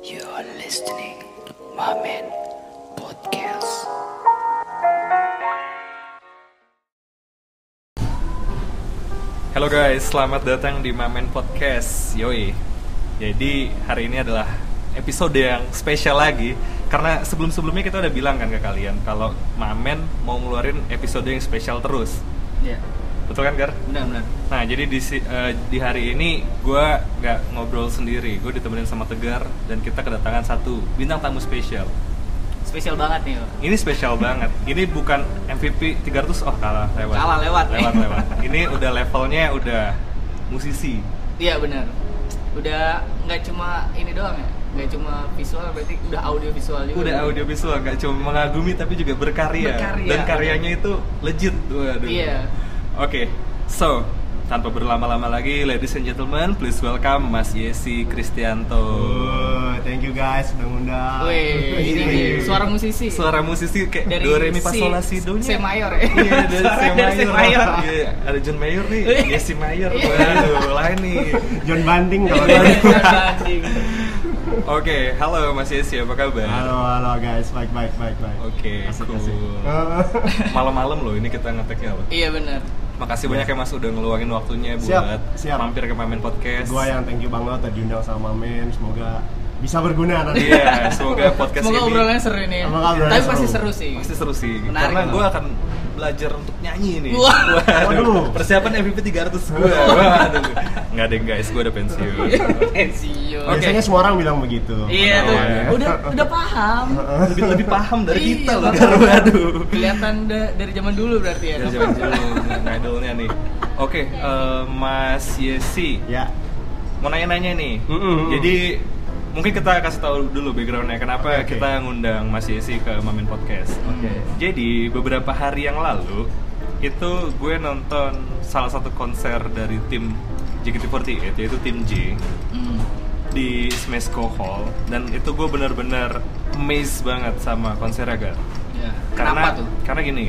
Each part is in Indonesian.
You are listening Mamen Podcast. Halo guys, selamat datang di Mamen Podcast. Yoi. Jadi hari ini adalah episode yang spesial lagi karena sebelum-sebelumnya kita udah bilang kan ke kalian kalau Mamen mau ngeluarin episode yang spesial terus. Iya, Betul kan, Gar? benar-benar. Nah, jadi di eh, di hari ini gue nggak ngobrol sendiri, gue ditemenin sama Tegar dan kita kedatangan satu bintang tamu spesial. Spesial banget nih. Pak. Ini spesial banget. Ini bukan MVP 300, oh kalah lewat. Kalah, lewat. Lewat lewat. Ini udah levelnya udah musisi. Iya benar. Udah nggak cuma ini doang ya, nggak cuma visual, berarti udah audio visual juga. Udah audiovisual, nggak cuma mengagumi tapi juga berkarya. Berkarya. Dan karyanya itu legit. Waduh. Iya. Oke, so tanpa berlama-lama lagi, ladies and gentlemen, please welcome Mas Yesi Kristianto. Oh, thank you guys udah ngundang. Wih, ini suara musisi. Suara musisi kayak Dari do re mi fa si- sol la si do nya. C mayor ya. Iya, dari C mayor. mayor. Iya, ada John Mayer nih, Iya. Yesi Mayer. Iya. Waduh, lain nih. John Banding kalau Banding. Oke, halo Mas Yesi, apa kabar? Halo, halo guys, baik baik baik baik. Oke, Asik, cool. Malam-malam loh ini kita ngeteknya loh. Iya benar. Makasih banyak ya Mas udah ngeluangin waktunya Siap, buat siap. mampir ke Mamen Podcast. Gua yang thank you banget udah diundang sama Men, semoga bisa berguna nanti. Iya, semoga podcast Semoga ini obrolannya seru ini. Semoga obrolannya Tapi pasti seru. seru sih. pasti seru sih. Menarik Karena gue akan belajar untuk nyanyi nih. Wah. Waduh. Persiapan MVP 300 gue. Waduh. Enggak deh guys, gue udah pensiun. Pensiun. Oke. Biasanya semua orang bilang begitu. Iya tuh. Awalnya. Udah udah paham. lebih lebih paham dari kita Iya, loh. makanya. Waduh. Kelihatan da- dari zaman dulu berarti ya. Dari zaman dulu ngidolnya nih. Oke, eh, Mas Yesi, Ya. mau nanya-nanya nih. Mm-mm. Jadi mungkin kita kasih tahu dulu backgroundnya kenapa Oke. kita ngundang Mas Yesi ke Mamen Podcast. Oke. Jadi beberapa hari yang lalu itu gue nonton salah satu konser dari tim JKT48 yaitu tim J Hmm. di Smesco Hall dan itu gue bener-bener amazed banget sama konsernya Gar. Ya. Karena Kenapa tuh? karena gini.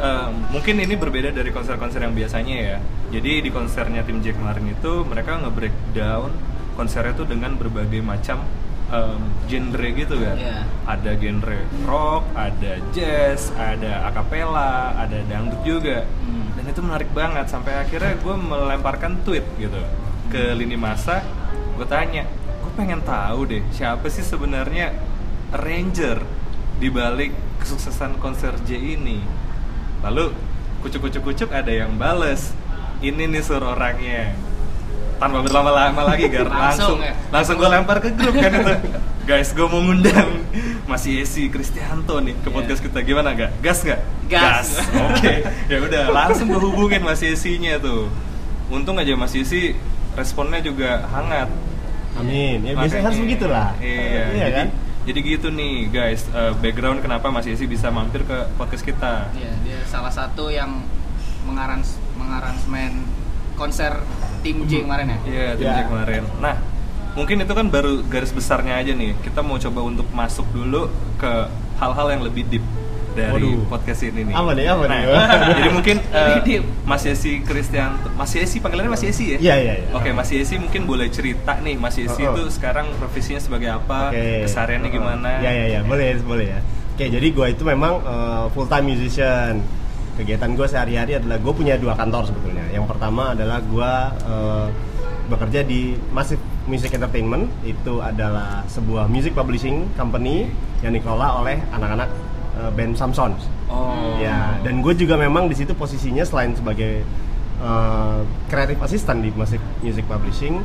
eh, mungkin ini berbeda dari konser-konser yang biasanya ya. Jadi di konsernya tim J kemarin itu mereka nge-breakdown konsernya tuh dengan berbagai macam em, genre gitu kan. Iya. Ada genre rock, ada jazz, ada akapela, ada dangdut juga. Hmm. Dan itu menarik banget sampai akhirnya gue melemparkan tweet gitu ke lini masa. Gue tanya, gue pengen tahu deh siapa sih sebenarnya arranger di balik kesuksesan konser J ini. Lalu kucuk-kucuk-kucuk ada yang bales. Ini nih suruh orangnya. Tanpa berlama-lama lagi gar langsung Langsung ya? langsung gue lempar ke grup kan itu. Guys, gue mau ngundang Mas Yesi Kristianto nih ke Iya. podcast kita. Gimana gak? Gas gak? Gas. Oke. Ya udah, langsung gue hubungin Mas Yesinya tuh. Untung aja Mas Yesi responnya juga hangat. Amin. Ya biasanya harus begitulah. Iya, Iya jadi, kan? Jadi gitu nih guys, eh, background kenapa Mas Yesi bisa mampir ke podcast kita. Iya, dia salah satu yang mengarans mengaransemen konser tim J kemarin ya. Iya, tim Ya. Jack kemarin. Nah, mungkin itu kan baru garis besarnya aja nih. Kita mau coba untuk masuk dulu ke hal-hal yang lebih deep dari Waduh. podcast ini nih. Apa nih, apa nah, nih? jadi mungkin eh, deep. Mas Yesi Kristianto, Mas Yesi panggilannya Mas Yesi ya? Iya, iya, iya. Oke, Mas Yesi mungkin boleh cerita nih, Mas Yesi Oh, oh. itu sekarang profesinya sebagai apa, Oke. kesehariannya Oh, oh. gimana? Ya ya ya, boleh boleh ya. Oke, jadi gue itu memang full time musician. Kegiatan gue sehari-hari adalah gue punya dua kantor sebetulnya. Yang pertama adalah gue eh, bekerja di Massive Music Entertainment. Itu adalah sebuah music publishing company yang dikelola oleh anak-anak eh, band Samson. Oh. Ya, dan gue juga memang di situ posisinya selain sebagai uh, creative assistant di music music publishing,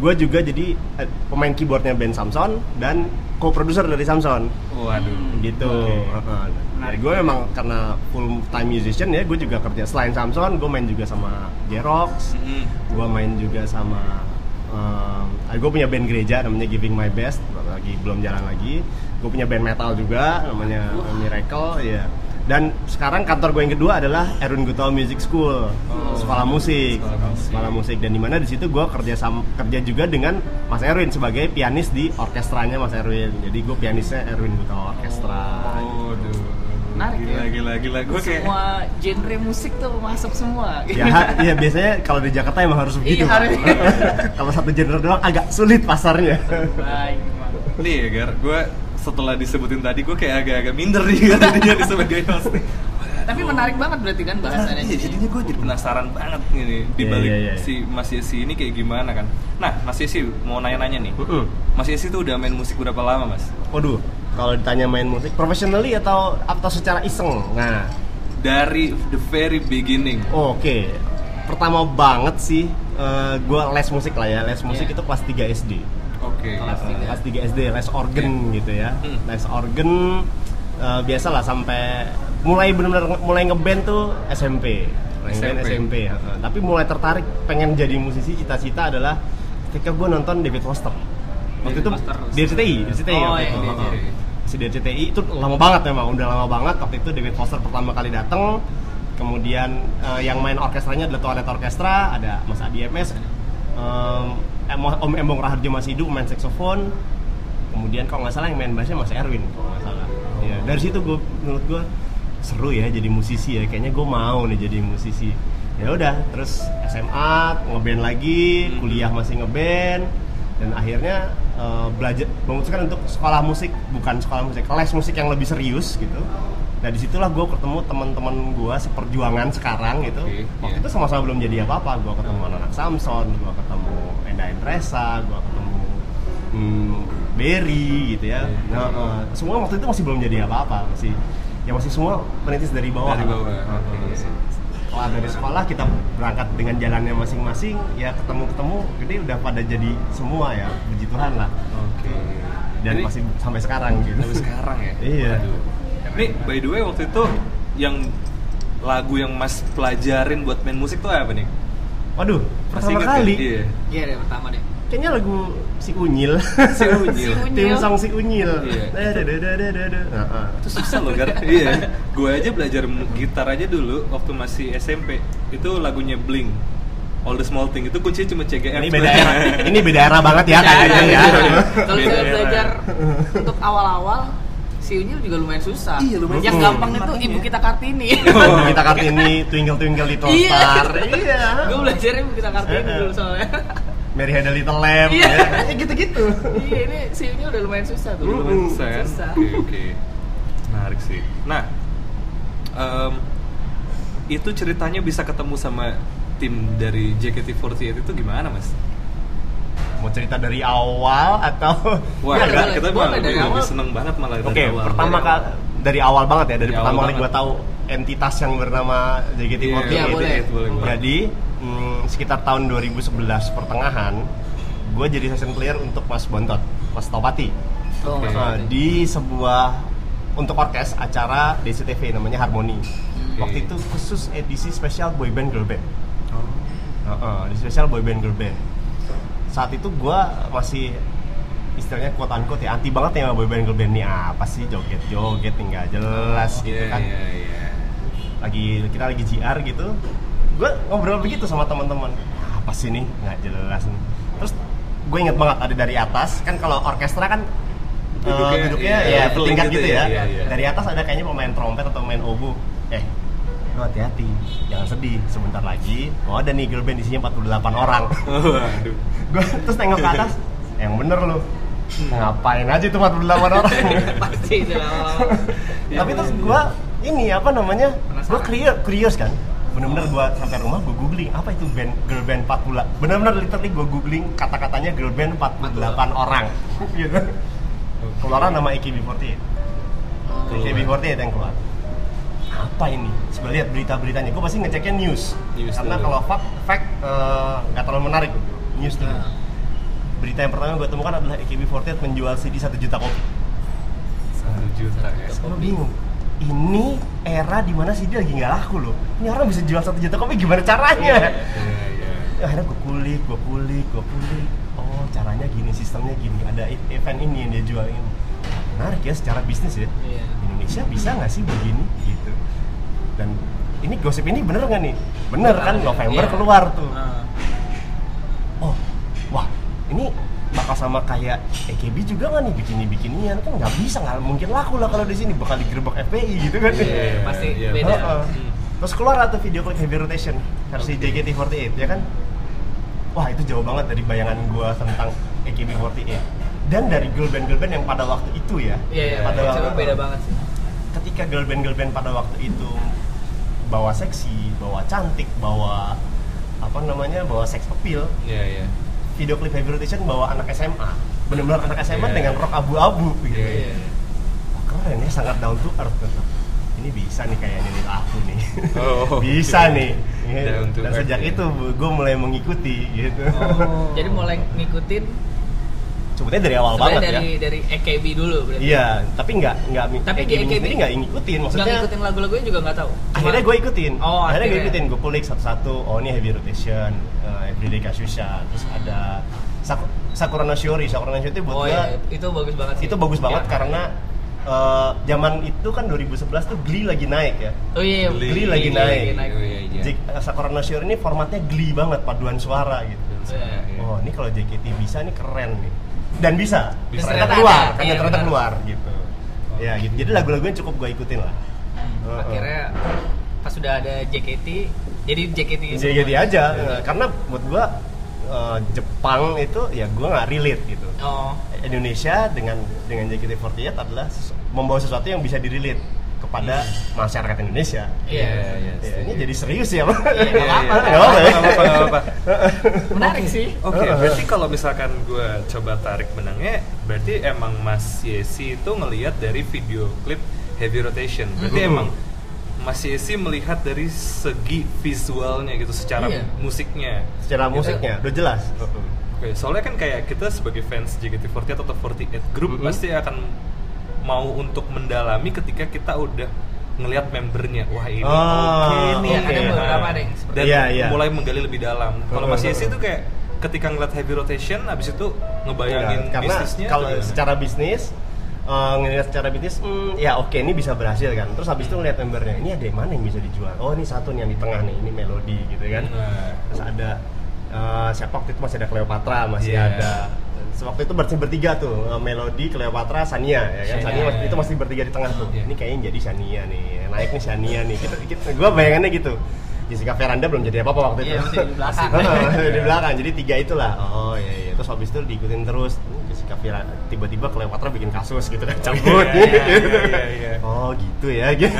gue juga jadi eh, pemain keyboardnya band Samson dan co-producer dari Samson. Waduh. Gitu. Heeh. Jadi gue memang karena full time musician ya, gue juga kerja selain Samson, gue main juga sama Jerox, Mm. gue main juga sama gue punya band gereja namanya Giving My Best lagi belum jalan lagi gue punya band metal juga namanya Miracle ya dan sekarang kantor gue yang kedua adalah Erwin Gutawa Music School Oh. sekolah musik Sekolah musik. sekolah musik dan di mana di situ gue kerja sam kerja juga dengan Mas Erwin sebagai pianis di orkestranya Mas Erwin jadi gue pianisnya Erwin Gutawa Orkestra Oh, aduh. Menarik gila, ya. gila, gila. Gue kayak Semua genre musik tuh masuk semua. ya, ya biasanya kalau di Jakarta emang harus begitu Iya, Pak. harus. kalau satu genre doang agak sulit pasarnya Baik, nih ya Gar, gue setelah disebutin tadi gue kayak agak-agak minder nih kan dia sebagai host nih. Tapi menarik banget berarti kan bahasannya. Iya, jadinya gue jadi penasaran banget nih di Iya, balik iya, iya. si Mas Yesi ini kayak gimana kan. Nah, Mas Yesi mau nanya-nanya nih. Mm-mm. Mas Yesi tuh udah main musik berapa lama, Mas? Waduh, kalau ditanya main musik professionally atau atau secara iseng? Nah, Dari the very beginning. oke. Pertama banget sih gue les musik lah ya. Les musik Iya. itu kelas 3 SD. Oke. Kelas Uh, tiga. kelas 3 SD les organ gitu ya. Hmm. Les organ uh, biasa lah sampai mulai benar-benar mulai ngeband tuh SMP. SMP. SMP. uh, tapi mulai tertarik pengen jadi musisi cita-cita adalah ketika gue nonton David Foster. Waktu David itu Foster. di RCTI, RCTI Oh, iya, uh. RCTI. Si di RCTI itu lama banget memang, udah lama banget waktu itu David Foster pertama kali datang. Kemudian uh, yang main orkestranya adalah Toilet Orkestra, ada Mas Adi MS, um, Om Embong Raharjo masih hidup main saksofon. Kemudian kalau nggak salah yang main bassnya Mas Erwin kalau nggak salah. Ya, dari situ gue menurut gue seru ya jadi musisi ya. Kayaknya gue mau nih jadi musisi. Ya udah, terus SMA ngeband lagi, Hmm. kuliah masih ngeband dan akhirnya eh, belajar memutuskan untuk sekolah musik bukan sekolah musik les musik yang lebih serius gitu nah di situlah gue ketemu teman-teman gue seperjuangan sekarang gitu Oke, waktu iya. itu sama-sama belum jadi apa-apa gue ketemu anak Samson gue ketemu Enda Endresa gue ketemu hmm, Berry gitu ya Iya. nah, eh, semua waktu itu masih belum jadi apa-apa masih ya masih semua menitis dari bawah Dari bawah. Nah, Oke. setelah dari sekolah kita berangkat dengan jalannya masing-masing ya ketemu-ketemu jadi udah pada jadi semua ya puji Tuhan lah Oke. dan Jadi, masih sampai sekarang gitu sampai sekarang ya. Iya. Waduh. Nih, by the way waktu itu yang lagu yang Mas pelajarin buat main musik tuh apa nih? Waduh Masih pertama inget kali? Iya. Iya, deh pertama deh. kayaknya lagu si Unyil Si Unyil. Si tim Unyil. song si Unyil Iya. Itu susah loh, Gar. iya. Gue aja belajar gitar aja dulu waktu masih SMP. Itu lagunya Blink. All the small thing itu kuncinya cuma CGF. ini beda era ini beda era banget ya kayaknya ya Kalau belajar untuk awal-awal si Unyil juga lumayan susah. Iya, lumayan Yang susah. gampang itu. Ibu Kita Kartini. Oh. kita kartini twinkle twinkle little Iya. star iya Gue belajarnya Ibu Kita Kartini dulu soalnya. Mary had a little lamb Iya. ya Ya gitu-gitu iya, ini si Unyil udah lumayan susah tuh. Lumayan susah kan? Susah. Oke, oke. Menarik sih. Nah, em, itu ceritanya bisa ketemu sama tim dari JKT48 itu gimana, Mas? Mau cerita dari awal atau Wah, Boleh, kita, boleh. kita Boleh, malah dari lebih awal. seneng banget malah dari Oke, awal. pertama Dari kali awal. dari awal banget ya, dari Dari pertama kali gue tahu entitas yang bernama JKT48 Iya, Iya, boleh. Jadi hmm, sekitar tahun 2011 pertengahan, gue jadi session player untuk Mas Bontot, Mas Topati, Oh, Oke. Nah, di sebuah untuk orkes acara DCTV namanya Harmoni. Oke. Waktu itu khusus edisi spesial boyband girl band. Oh. Heeh, di spesial boyband girl band. Saat itu gua masih istilahnya quote unquote ya anti banget ya sama boyband girl band nih apa sih joget joget nggak jelas gitu Iya, kan. iya, iya. lagi kita lagi GR gitu. Gue ngobrol begitu sama teman-teman. Apa sih nih? Nggak jelas nih. Terus gue inget banget ada dari atas kan kalau orkestra kan eh, Duduknya, duduknya iya, ya leveling tingkat gitu gitu, ya, ya, iya, iya. dari atas ada kayaknya pemain trompet atau pemain oboe. Eh lo hati-hati jangan sedih. Sebentar lagi oh ada nih girl band isinya 48 orang. Waduh. gue terus nengok ke atas yang bener lo ngapain aja itu 48 orang? Pasti itu tapi terus gue ini apa namanya gue curious, curious kan. Bener-bener gue sampai rumah gue googling apa itu band girl band 48 bener-bener literally gue googling kata-katanya girl band 48 orang. Gitu. Keluaran nama AKB48 Oh, AKB48 yang keluar apa ini? Sebenarnya lihat berita-beritanya. Gue pasti ngeceknya news, News karena kalau fact fact eh, nggak terlalu menarik. News dulu. Nah. berita yang pertama gue temukan adalah AKB48 menjual CD 1 juta kopi. Satu juta ya. gue bingung. Ini era di mana CD lagi nggak laku loh. Ini orang bisa jual satu juta kopi gimana caranya? Iya, iya. Ya, akhirnya gue kulik gue kulik gue kulik. Oh caranya gini sistemnya gini. Ada e- event ini yang dia jual ini menarik ya secara bisnis ya. Iya. Indonesia bisa nggak sih begini? Gitu dan ini gosip ini bener nggak nih bener kan November Iya. keluar tuh Nah. oh wah ini bakal sama kayak AKB juga nggak nih bikin bikinian kan nggak bisa nggak mungkin laku lah kalau di sini bakal digerebek FPI gitu kan Iya, pasti iya. beda. Heeh. Hmm. Terus keluar atau video klip Heavy Rotation versi Oke. JKT48 ya kan? Wah itu jauh banget dari bayangan gua tentang AKB48 dan dari girl band girl band yang pada waktu itu ya. Iya, iya, pada coba waktu beda banget sih. Ketika girl band girl band pada waktu itu bawa seksi, bawa cantik, bawa apa namanya, bawa sex appeal, Iya, iya. video klip Heavy Rotation bawa anak SMA, benar-benar anak SMA Iya. dengan rok abu-abu gitu. Iya, iya. Wah, keren ya, sangat down to earth. Tetap. Ini bisa nih kayaknya nih aku nih. Oh, bisa oke. nih. Dan sejak ya. itu gue mulai mengikuti gitu. Oh. Jadi mulai ngikutin Sebetulnya dari awal sebenarnya banget dari ya. dari AKB dulu berarti. Iya, tapi nggak nggak Tapi di AKB AKB sendiri nggak ngikutin. Nggak Maksudnya ngikutin lagu-lagunya juga nggak tahu. Cuma- akhirnya gue ikutin. Oh, akhirnya gue akhirnya. ikutin. Gue kulik satu-satu. Oh ini heavy rotation, uh, everyday Kasyusha, terus ada Sak- Sakura no Shiori. Sakura no Shiori itu buat Oh gue iya, itu bagus banget sih. itu bagus banget Iya. karena uh, zaman itu kan 2011 tuh Glee lagi naik ya. Oh iya, Glee. Glee lagi Glee naik. Oh, iya, iya. Jik- Sakura no Shiori ini formatnya Glee banget, paduan suara gitu. Iya. Oh, ini kalau JKT bisa nih keren nih. Dan bisa, Bisa. ternyata keluar, kan Iya, ternyata keluar gitu. Ya gitu. Jadi lagu-lagunya cukup gue ikutin lah. Hmm, Akhirnya pas sudah ada JKT, jadi JKT JKT semua. aja, eh, karena buat gue eh, Jepang itu ya gue nggak relate gitu. Oh, Indonesia dengan dengan JKT48 adalah membawa sesuatu yang bisa dirilit kepada masyarakat Indonesia. iya. iya. Ya, ini jadi serius ya, Bang? Iya, nggak apa-apa. Ya? Menarik sih. Oke, berarti kalau misalkan gue coba tarik benangnya, berarti emang Mas Yesi itu ngelihat dari video klip Heavy Rotation. Berarti Mhm. emang Mas Yesi melihat dari segi visualnya gitu, secara Iya. musiknya. Secara Gitu. musiknya udah jelas. Oke, soalnya kan kayak kita sebagai fans JKT48 atau 48 group Mhm. pasti akan mau untuk mendalami ketika kita udah ngelihat membernya. Wah ini Oh, oke nih. Iya, ada beberapa ada yang seperti Dan Iya, iya. mulai menggali lebih dalam. Kalau Mas Mhm. Yesi itu kayak ketika ngeliat heavy rotation, abis itu ngebayangin Enggak, karena bisnisnya kalau secara bisnis eh, ngelihat secara bisnis hmm, ya oke ini bisa berhasil kan terus habis itu ngeliat membernya ini ada yang mana yang bisa dijual oh ini satu nih yang di tengah nih ini melodi gitu kan Nah. terus ada eh, siapa waktu itu masih ada Cleopatra masih Iya. ada Sewaktu itu bersih bertiga tuh eh, Melodi, Cleopatra, Sania ya kan? Shania, Sania iya. itu masih bertiga di tengah tuh. Iya. ini kayaknya jadi Sania nih naik nih Sania nih. Kita, kita, gue bayangannya gitu. Jessica Veranda belum jadi apa-apa waktu itu. Iya, masih di belakang. Di belakang. Jadi tiga itulah. Oh iya iya. Terus habis itu diikutin terus. Hmm, Jessica Veranda tiba-tiba Cleopatra bikin kasus gitu kan cabut. Iya, iya, iya, iya. oh gitu ya. Gitu.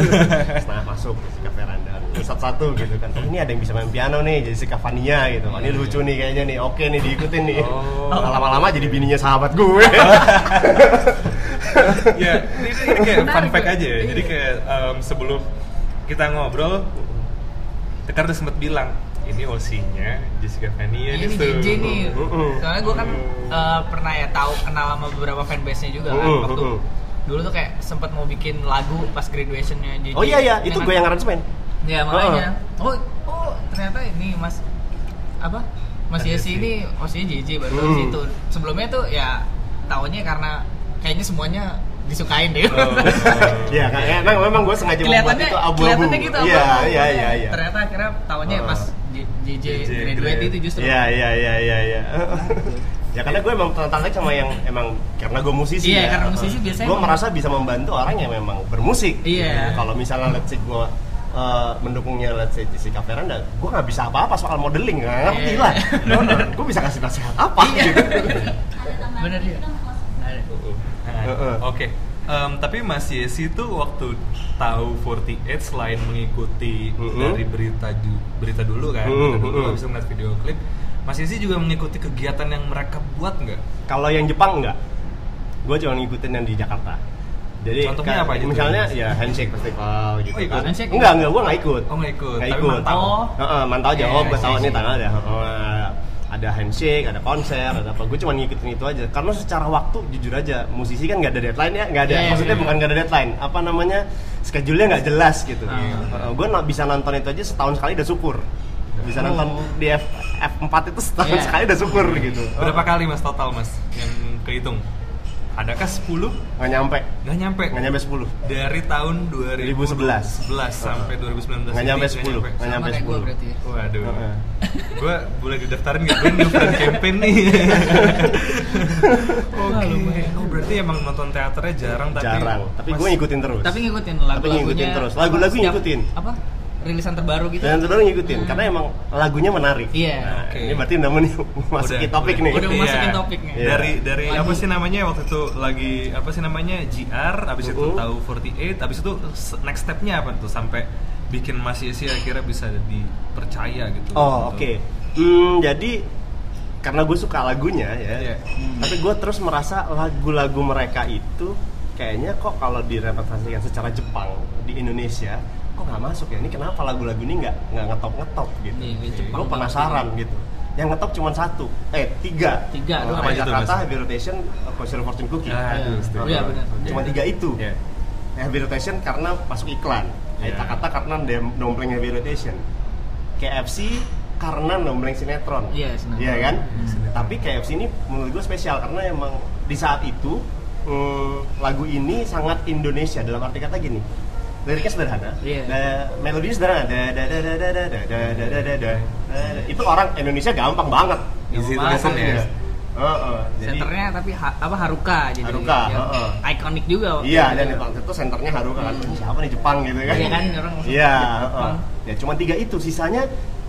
Setengah masuk Jessica Veranda satu-satu gitu kan oh ini ada yang bisa main piano nih Jessica Vania gitu oh, ini lucu nih kayaknya nih oke nih diikutin nih Oh. lama-lama jadi bininya sahabat gue ya ini, ini kayak fun fact aja ya. Iya. Jadi kayak em, sebelum kita ngobrol, Tekar udah sempet bilang ini OC-nya Jessica Vania Iya, ini tuh." JJ nih. Mm-mm. Soalnya gue kan eh, pernah ya tahu kenal sama beberapa fanbase-nya juga kan waktu dulu tuh kayak sempet mau bikin lagu pas graduation-nya JJ. oh iya iya itu gue yang aransemen Ya makanya. Oh, oh ternyata ini Mas apa? Mas Yesi ini OC-nya JJ baru Hmm. di situ. Sebelumnya tuh ya tahunya karena kayaknya semuanya disukain deh. Oh. Iya, kan emang memang gue sengaja membuat kelihatannya itu abu-abu. kelihatannya gitu Iya, abu-abu. iya, iya, iya. Ternyata akhirnya tahunya Oh. pas JJ graduate grad. itu justru. Iya, iya, iya, iya, iya. ya karena gue emang tertarik sama yang emang karena gue musisi Iya, ya. karena musisi biasanya gue merasa bisa membantu orang yang memang bermusik. Iya. Kalau misalnya let's say gue uh, mendukungnya let's say Jessica Veranda, gue nggak bisa apa-apa soal modeling, nggak ngerti Iya. lah. gue bisa kasih nasihat apa Iya. gitu. Bener dia. Oke. Em, tapi Mas Yesi tuh waktu tahu 48 selain mengikuti Mm-mm. dari berita berita dulu kan, Mm-mm, berita dulu habis itu ngeliat video klip, Mas Yesi juga mengikuti kegiatan yang mereka buat nggak? Kalau yang Jepang enggak. Gue cuma ngikutin yang di Jakarta. Jadi Contohnya apa aja? Misalnya ya handshake festival gitu Oh, ikut? kan. Handshake? Enggak, enggak, gue nggak ikut. Oh, nggak ikut, Nggak tapi ikut. mantau. Oh. Heeh, mantau aja. Oh, Eh, gue tahu sih, nih tanggal. Oh, ada handshake, ada konser, ada apa. Gue cuma ngikutin itu aja. Karena secara waktu jujur aja, musisi kan nggak ada deadline ya, nggak ada. Iya, iya, maksudnya iya. bukan nggak ada deadline. Apa namanya? Schedule-nya nggak jelas gitu. Ah. gue bisa nonton itu aja setahun sekali udah syukur. Bisa nonton di F, F4 itu setahun Iya. sekali udah syukur gitu. Berapa kali Mas total Mas yang kehitung? Adakah 10 nggak nyampe nggak nyampe nggak nyampe 10 dari tahun 2011 2011. sampai 2019 nggak nyampe 10 nyampe. nggak nyampe kayak gue 10 berarti ya. Waduh, Heeh. gue boleh didaftarin nggak? Gue new friend campaign nih. Oke. Oh berarti emang nonton teaternya jarang tapi jarang tapi gue ngikutin terus Tapi ngikutin lagu-lagunya. ngikutin terus. Lagu-lagu ngikutin. Apa? Rilisan terbaru gitu. dan terus ngikutin karena emang lagunya menarik Iya. Nah, Oke. ini berarti namanya masukin Udah, topik udah. nih Udah Iya. masukin topiknya. Iya. Dari dari Lagu. apa sih namanya waktu itu lagi apa sih namanya GR, abis itu Uh-uh. tahu 48, abis itu next stepnya apa tuh sampai bikin Mas Yesi akhirnya bisa dipercaya gitu. Oh oke. Gitu. Hmm, jadi karena gue suka lagunya ya. Iya. Tapi gue terus merasa lagu-lagu mereka itu kayaknya kok kalau direpresentasikan secara Jepang di Indonesia kok nggak masuk ya. Ini kenapa lagu-lagu ini nggak nggak ngetop ngetop gitu? Iya, kayak Jepang gue penasaran gitu. Yang ngetop cuma satu, eh tiga. Tiga Oh, doang. Apa Jakarta, Mas? Heavy Rotation, Consider Fortune Cookie. Ah, Iya. aduh, setuju. Oh, iya, benar. Cuma tiga itu. Iya. Heavy Rotation karena masuk iklan. Iya. Kita kata karena dompleng Heavy Rotation. KFC karena dompleng sinetron. Iya, sinetron. Iya kan? Hmm. Tapi KFC ini menurut gue spesial karena emang di saat itu hmm, lagu ini sangat Indonesia dalam arti kata gini. Liriknya sederhana, Iya. da- melodinya sederhana, da da da da da da da da da da da da. Itu orang Indonesia gampang banget. Easy to listen ya. Jadi- Senternya tapi ha- apa Haruka jadi. Haruka, ya. Ikonik juga. waktu Iya, dan di waktu itu senternya Haruka kan. Siapa nih Jepang gitu kan? Iya kan, orang Iya. Ya cuma tiga itu, sisanya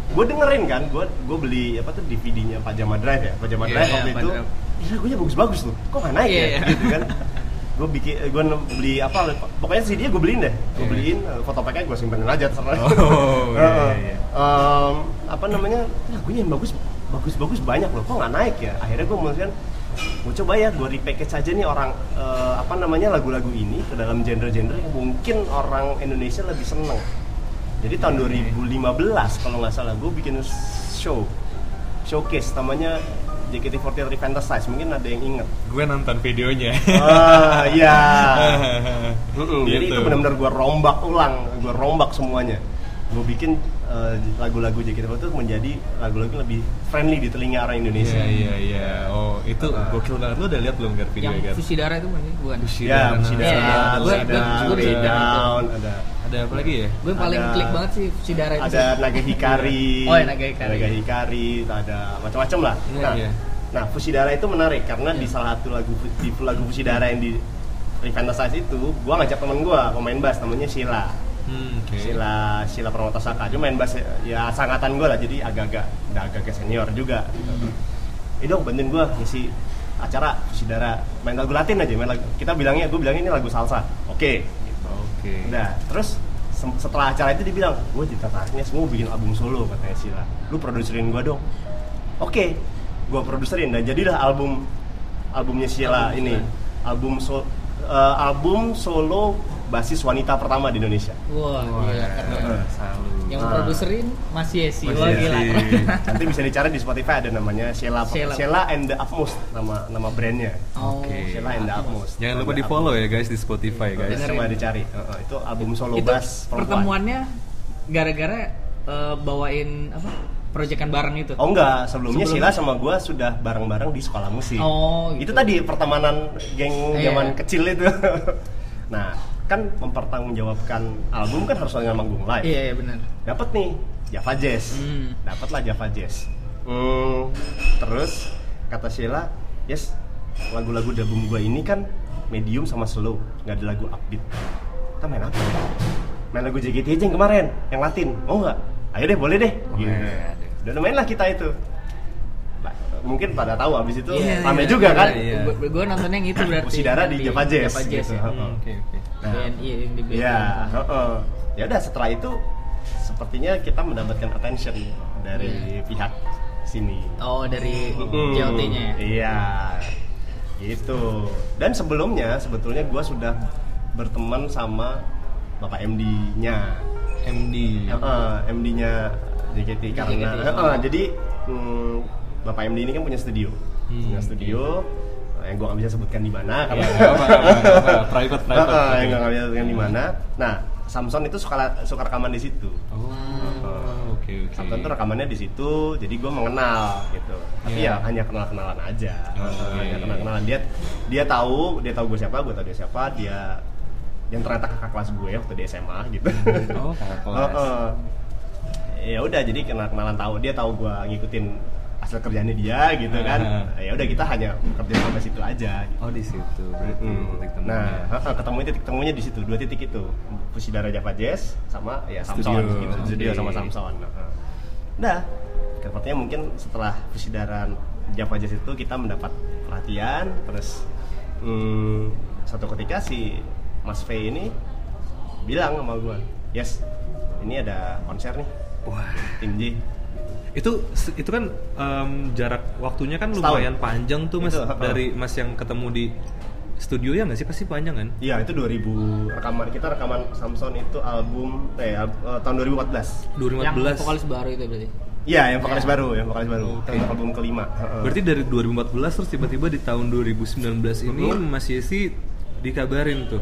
gue dengerin kan, gue gue beli apa tuh DVD-nya Pajama Drive ya, Pajama Iya, Drive iya, waktu itu. Pajama. Iya, lagunya bagus-bagus tuh. Kok nggak naik Iya, ya? iya. Gitu kan. Gue bikin gue beli apa pokoknya CD-nya gue beliin deh gue Iya. beliin eh, foto packnya gue simpenin aja terserah Oh, iya, Heeh. iya. Em, apa namanya lagunya yang bagus bagus bagus banyak loh kok nggak naik ya akhirnya gue memutuskan gue coba ya gue repackage aja nih orang eh, apa namanya lagu-lagu ini ke dalam genre-genre yang mungkin orang Indonesia lebih seneng jadi tahun 2015 kalau nggak salah gue bikin show showcase namanya JKT48 Fantasize mungkin ada yang inget Gue nonton videonya. ah iya jadi Gitu. itu benar-benar gue rombak ulang gue rombak semuanya gue bikin eh, lagu-lagu JKT48 itu menjadi lagu-lagu yang lebih friendly di telinga orang Indonesia Iya iya iya. Oh itu Ah. gokil banget. Lu udah lihat belum Gar video Yang Gar? darah itu bukan? Bukan. Fusi ya Darah. Fushida, Iya, udah Down, ada Ada apa lagi ya? Gue paling Ada- klik banget sih fusi darah itu. ada Naga Hikari, Oh, ya, Naga Hikari. Naga Hikari, ada macam-macam lah. Iya, nah, iya. nah Fushidara itu menarik karena di Iya. salah satu lagu di lagu Fushidara yang di Revantasize itu, gua ngajak temen gua pemain bass namanya Sheila. Hmm, oke. Sheila Sheila Permatasaka. Dia main bass ya sangatan gua lah, jadi agak-agak udah agak-agak senior juga. Hmm. Ini dong bantuin gua ngisi acara Fushidara main lagu Latin aja, main lagu. Kita bilangnya, gua bilangnya ini lagu salsa. Oke. Oke. Udah, terus setelah acara itu dia bilang, gue tertariknya semua bikin album solo katanya Sila. Lu produserin gue dong. Oke, gue produserin dan jadilah album albumnya Sheila Album ini. Album so, eh, album solo basis wanita pertama di Indonesia. Wah, Wah, gila keren. salut. Yang Ah. produserin Mas Yesi. Mas Wah, Yesi. gila. Nanti bisa dicari di Spotify ada namanya Sheila Sheila. Sheila, and the Utmost nama nama brandnya. Oh, Oke. Sheila and the Utmost. Jangan lupa di follow ya guys di Spotify guys. Dengerin. Coba dicari. Heeh, itu album solo Itu bass perempuan. pertemuannya gara-gara eh, bawain apa? Proyekan bareng itu. Oh enggak, sebelumnya Sebelumnya? Sheila sama gua sudah bareng-bareng di sekolah musik. Oh, Itu gitu. tadi pertemanan geng Iya. zaman kecil itu. nah, kan mempertanggungjawabkan album kan harus dengan manggung live. Iya, iya benar. Dapat nih Java Jazz. Hmm. Dapatlah Java Jazz. Hmm, terus kata Sheila, "Yes, lagu-lagu album gua ini kan medium sama slow, nggak ada lagu upbeat. Kita main apa? ya? Main lagu JKT aja yang kemarin, yang Latin. Mau nggak? Ayo deh, boleh deh." Gitu. Waduh. Dan main lah kita itu. Mungkin pada tahu abis itu Iya, rame iya, juga iya, kan? iya. Gue gue nontonnya yang itu berarti. Fusidara di Java Jazz, Java Jazz gitu. ya. Hmm, Oke oke. Nah, BNI yang di BNI. Ya, heeh. ya udah setelah itu sepertinya kita mendapatkan attention dari pihak sini. Oh, dari Mm-mm. JOT-nya ya. Iya, gitu. Dan sebelumnya sebetulnya gue sudah berteman sama bapak MD-nya, MD. MD-nya JKT karena, JKT. heeh, jadi hmm, bapak MD ini kan punya studio, Hmm, punya studio eh, yang gue nggak bisa sebutkan di mana Ya, karena private private. Oke. yang nggak bisa sebutkan di mana. Nah, Samson itu suka suka rekaman di situ. Oh, oke oke. Samson tuh rekamannya di situ, jadi gue mengenal gitu. Tapi Iya. ya hanya kenal kenalan aja, Oh, iya, hanya iya. kenal kenalan dia dia tahu dia tahu gue siapa gue tahu dia siapa dia yang ternyata kakak kelas gue waktu di SMA gitu Oh, kakak kelas. Heeh. ya udah jadi kenal kenalan tahu dia tahu gue ngikutin hasil kerjaannya dia gitu kan Heeh. ya udah kita hanya bekerja sampai situ aja gitu. Oh, di situ berarti Hmm. titik temunya. Nah, heeh, ketemu titik temunya di situ, dua titik itu. Fusidara Java Jazz sama ya Samson Studio. gitu. Studio Oke. sama Samson. Heeh. Nah, sepertinya mungkin setelah Fusidara Java Jazz itu kita mendapat perhatian terus hmm, suatu ketika si Mas V ini bilang sama gua, "Yes, ini ada konser nih, Wah, tim J." itu itu kan em, jarak waktunya kan Setahun. lumayan panjang tuh mas Itu, dari mas yang ketemu di studio ya nggak sih pasti panjang kan? Iya, itu 2000 rekaman kita rekaman Samson itu album eh, eh, tahun 2014. 2014. Yang vokalis baru itu berarti. Iya, yang vokalis Ya. baru, yang vokalis baru. Oke. Itu album kelima. Berarti dari 2014 terus tiba-tiba di tahun 2019 ini Mhm. Mas Yesi dikabarin tuh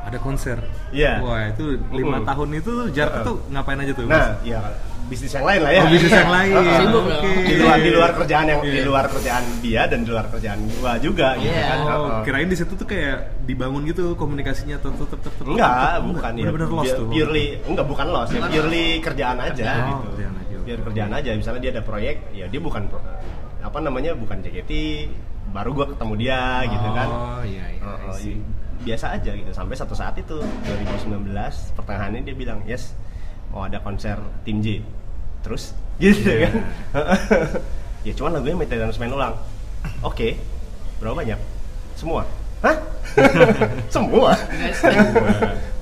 ada konser. Iya. Wah itu lima Mhm. tahun itu jarak Heeh. tuh ngapain aja tuh? Nah, iya bisnis yang lain lah ya. Oh, bisnis yang lain. Sibuk dong. Oke. Di luar di luar kerjaan yang di Iya. luar kerjaan dia dan di luar kerjaan gua juga gitu Iya. kan. Oh, Heeh. kirain di situ tuh kayak dibangun gitu komunikasinya tetep tetep tetep. Enggak, bukan ya. Bener-bener lost tuh. Purely enggak bukan lost, ya Bukan purely kerjaan aja Oh, gitu. kerjaan aja, oke. Biar kerjaan aja, misalnya dia ada proyek, ya dia bukan pro- apa namanya? bukan JKT, baru gua ketemu dia gitu kan. Oh iya iya. Biasa aja gitu sampai satu saat itu 2019 pertengahannya dia bilang yes mau ada konser tim J. Terus? Gitu Iya. kan? Ya cuman lagunya maintenance main ulang. Oke. Berapa banyak? Semua? Hah? Semua? Guys,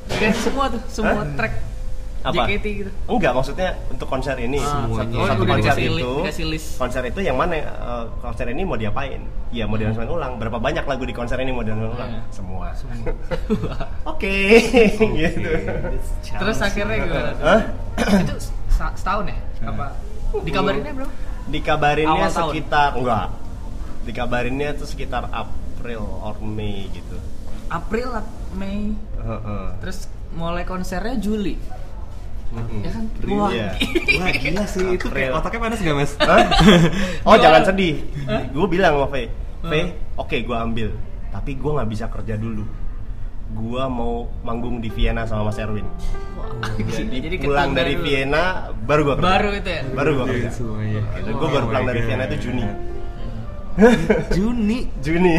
guys semua. Tuh, semua Hah? track Apa? JKT gitu. enggak maksudnya untuk konser ini Ah, Semuanya. satu- satu konser itu dikasih list. konser itu yang mana eh, konser ini mau diapain ya mau main ulang berapa banyak lagu di konser ini mau main ulang Iya. semua oke gitu Terus akhirnya gimana? Hah? itu setahun ya? Apa? Dikabarinnya bro? Dikabarinnya Awal tahun? sekitar enggak. Dikabarinnya tuh sekitar April or Mei gitu. April, Ap- Mei, Heeh. terus mulai konsernya Juli. Mm-mm. Ya kan? Wah. iya. Wah gila sih itu kayak otaknya panas gak mas? Hah? Oh jangan sedih. Gue bilang sama Faye, Hah? Faye, oke gue ambil, tapi gue nggak bisa kerja dulu. Gue mau manggung di Vienna sama Mas Erwin. Wah, Jadi, pulang ketunda dari dulu. Vienna baru gue kerja. Baru itu ya? Baru gue Iya, kerja. semuanya. gue baru Oh pulang my dari. Vienna itu Juni. Juni. Juni.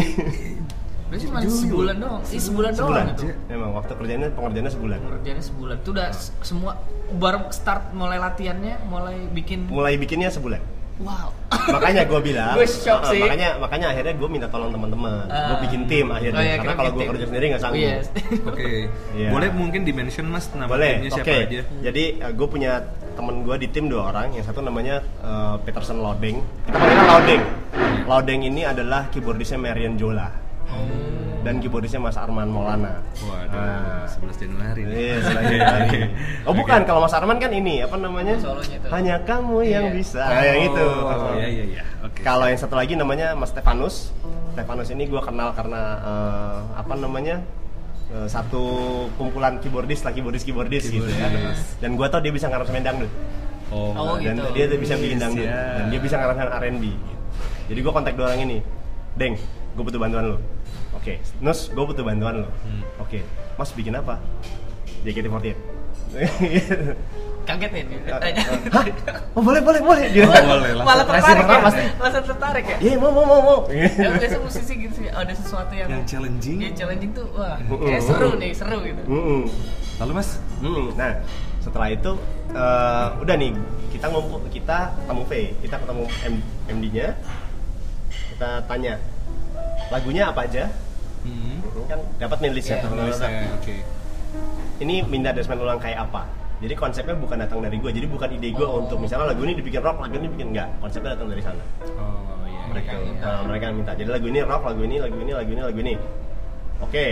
Berarti cuma sebulan doang. Ih, sebulan, sebulan. doang itu. Memang waktu kerjanya pengerjaannya sebulan. Kerjanya sebulan. Itu udah s- semua baru start mulai latihannya, mulai bikin Mulai bikinnya sebulan. wow. makanya gue bilang Gue shock uh, sih. makanya makanya akhirnya gue minta tolong teman-teman Ah. gue bikin tim akhirnya Oh, iya, karena kalau gue kerja sendiri nggak sanggup Oh, iya. Oke. Iya. Boleh mungkin di mention mas nama boleh timnya oke siapa aja? jadi gue punya temen gue di tim dua orang yang satu namanya uh, Peterson Lodeng kita panggilnya Lodeng Lodeng ini adalah keyboardisnya Marian Jola dan keyboardisnya Mas Arman Maulana Waduh, Nah. 11 Januari. Iya, selain dari. Oh bukan, kalau Mas Arman kan ini apa namanya? Solonya itu. Hanya kamu yang Iya. bisa. Nah, yang itu. Oh, iya iya iya. Oke. Kalau yang satu lagi namanya Mas Stefanus. Stefanus ini gue kenal karena eh, apa namanya eh, satu kumpulan keyboardis lah keyboardis keyboardis gitu ya. Dan gue tau dia bisa ngarep dangdut. Oh, Oh, dan gitu. dia tuh bisa bikin dangdut. Siap. Dan dia bisa ngarepin R&B. Gitu. Jadi gue kontak dua orang ini. Deng, gue butuh bantuan lo. Oke, Nus, gue butuh bantuan lo. Hmm. Oke, Mas bikin apa? JKT48. Kaget ya dia. Hah? Oh boleh boleh boleh. Gitu. boleh lah. Malah Pasti tertarik ya? pasti. Langsung tertarik ya? Iya mau mau mau mau. Ya biasa musisi gitu sih, ada sesuatu yang Yang challenging. Yang challenging tuh wah, kayak seru nih, seru gitu. Lalu mas? Mm. Nah setelah itu eh, udah nih kita ngumpul kita ketemu V, kita ketemu M, MD-nya, kita tanya lagunya apa aja, Hmm. kan dapat nih listnya Iya, tuh, listnya. Oke, Oke. ini minta Desmond ulang kayak apa jadi konsepnya bukan datang dari gue jadi bukan ide gue Oh. untuk misalnya lagu ini dibikin rock lagu ini dibikin enggak konsepnya datang dari sana Oh iya. Mereka iya. yang minta. Nah, mereka minta jadi lagu ini rock lagu ini lagu ini lagu ini lagu ini oke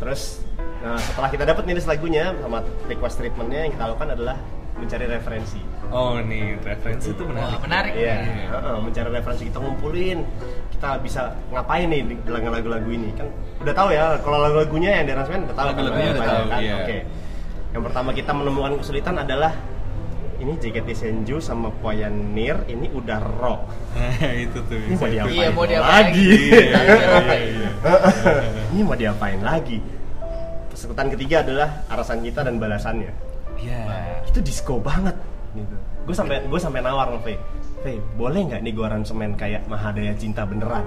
terus nah setelah kita dapat nih list lagunya sama request treatmentnya yang kita lakukan adalah mencari referensi Oh nih referensi itu menarik. Wah, menarik. Iya, heeh, mencari referensi kita ngumpulin kita bisa ngapain nih di dengan lagu-lagu ini kan udah tahu ya kalau lagu-lagunya yang di aransemen udah tahu kan, Lagu-lagunya udah tahu, kan? iya. oke yang pertama kita menemukan kesulitan adalah ini JKT Senju sama Pioneer ini udah rock itu tuh. ini mau diapain Iya, mau diapain lagi? Iya, iya, iya. ini mau diapain lagi persekutan ketiga adalah arasan kita dan balasannya Iya. itu disco banget gitu gue sampai gue sampai nawar sama Faye boleh nggak nih gue aransemen kayak Mahadaya Cinta beneran